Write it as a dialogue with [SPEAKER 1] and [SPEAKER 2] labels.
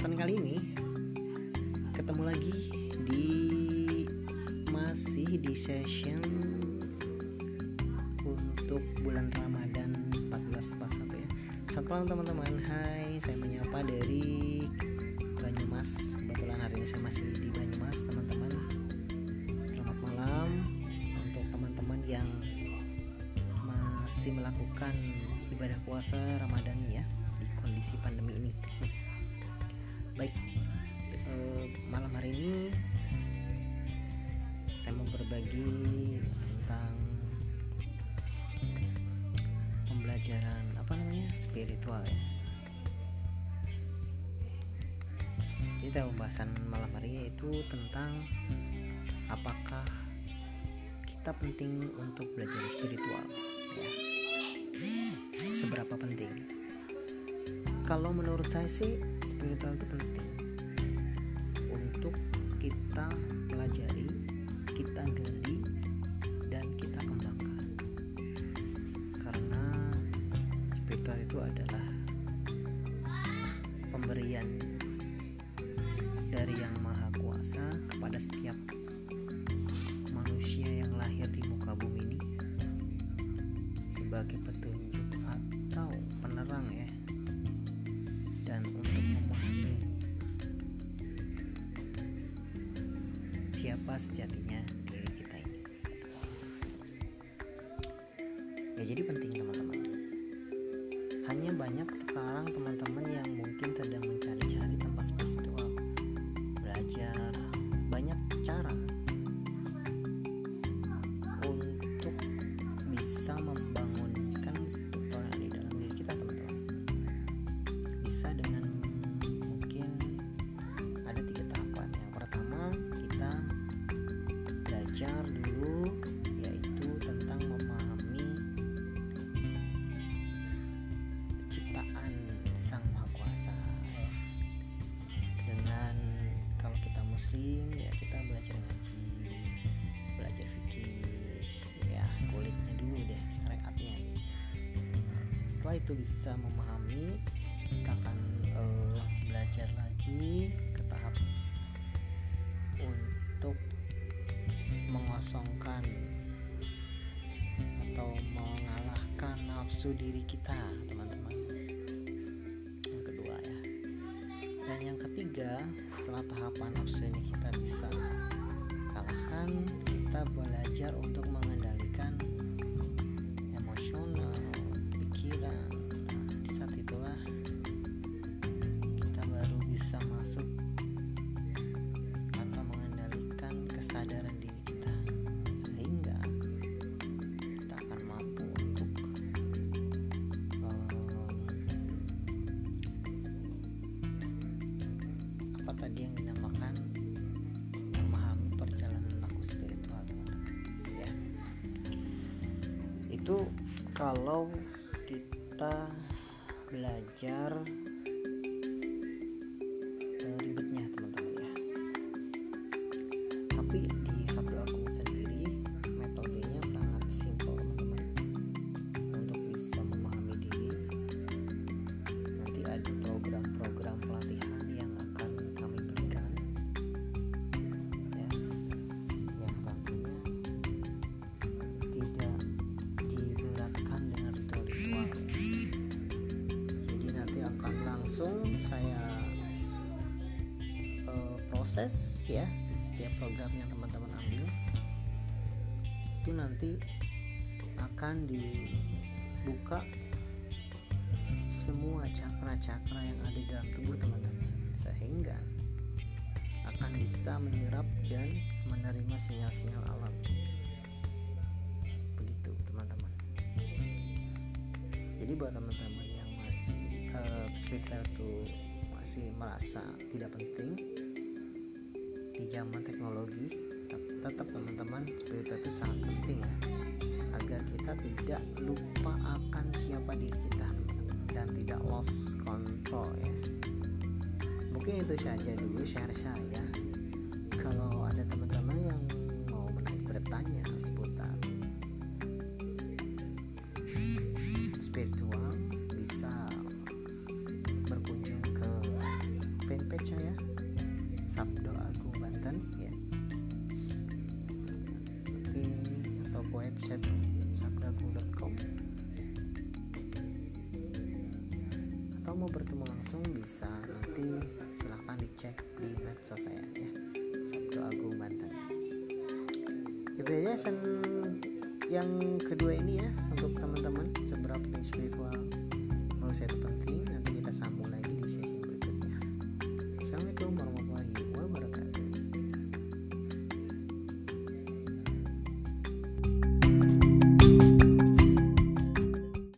[SPEAKER 1] kesempatan kali ini ketemu lagi di masih di session untuk bulan Ramadan 1441 ya. Selamat malam teman-teman. Hai, saya menyapa dari Banyumas. Kebetulan hari ini saya masih di Banyumas, teman-teman. Selamat malam untuk teman-teman yang masih melakukan ibadah puasa Ramadan ya di kondisi pandemi ini malam hari ini saya mau berbagi tentang pembelajaran apa namanya spiritual ya. Tema pembahasan malam hari yaitu tentang apakah kita penting untuk belajar spiritual ya. Seberapa penting? Kalau menurut saya sih spiritual itu penting itu adalah pemberian dari yang maha kuasa kepada setiap manusia yang lahir di muka bumi ini sebagai petunjuk atau penerang ya dan untuk memahami siapa sejatinya diri kita ini. Ya jadi penting teman-teman. Hanya banyak sekarang teman-teman yang mungkin sedang mencari-cari tempat spiritual, belajar banyak cara Sang Maha Kuasa. Dengan kalau kita muslim ya kita belajar ngaji, belajar fikih, ya kulitnya dulu deh syariatnya. Setelah itu bisa memahami kita akan eh, belajar lagi ke tahap untuk mengosongkan atau mengalahkan nafsu diri kita teman-teman dan yang ketiga setelah tahapan nafsu ini kita bisa kalahkan kita belajar untuk mengendalikan emosional pikiran. Nah, di saat itulah kita baru bisa masuk atau mengendalikan kesadaran itu kalau kita belajar eh, ribetnya teman-teman ya. Tapi langsung saya eh, proses ya setiap program yang teman-teman ambil itu nanti akan dibuka semua cakra-cakra yang ada dalam tubuh teman-teman sehingga akan bisa menyerap dan menerima sinyal-sinyal alam. Begitu teman-teman. Jadi buat teman-teman uh, tuh masih merasa tidak penting di zaman teknologi tet- tetap teman-teman spiritual itu sangat penting ya agar kita tidak lupa akan siapa diri kita dan tidak lost control ya. Mungkin itu saja dulu share saya. Kalau saya Sabdo Agung Banten ya. Website sabdagung.com atau mau bertemu langsung bisa nanti silahkan dicek di medsos saya ya. Sabdo Agung Banten. Itu aja sen yang kedua ini ya untuk teman-teman seberapa penting spiritual menurut saya itu penting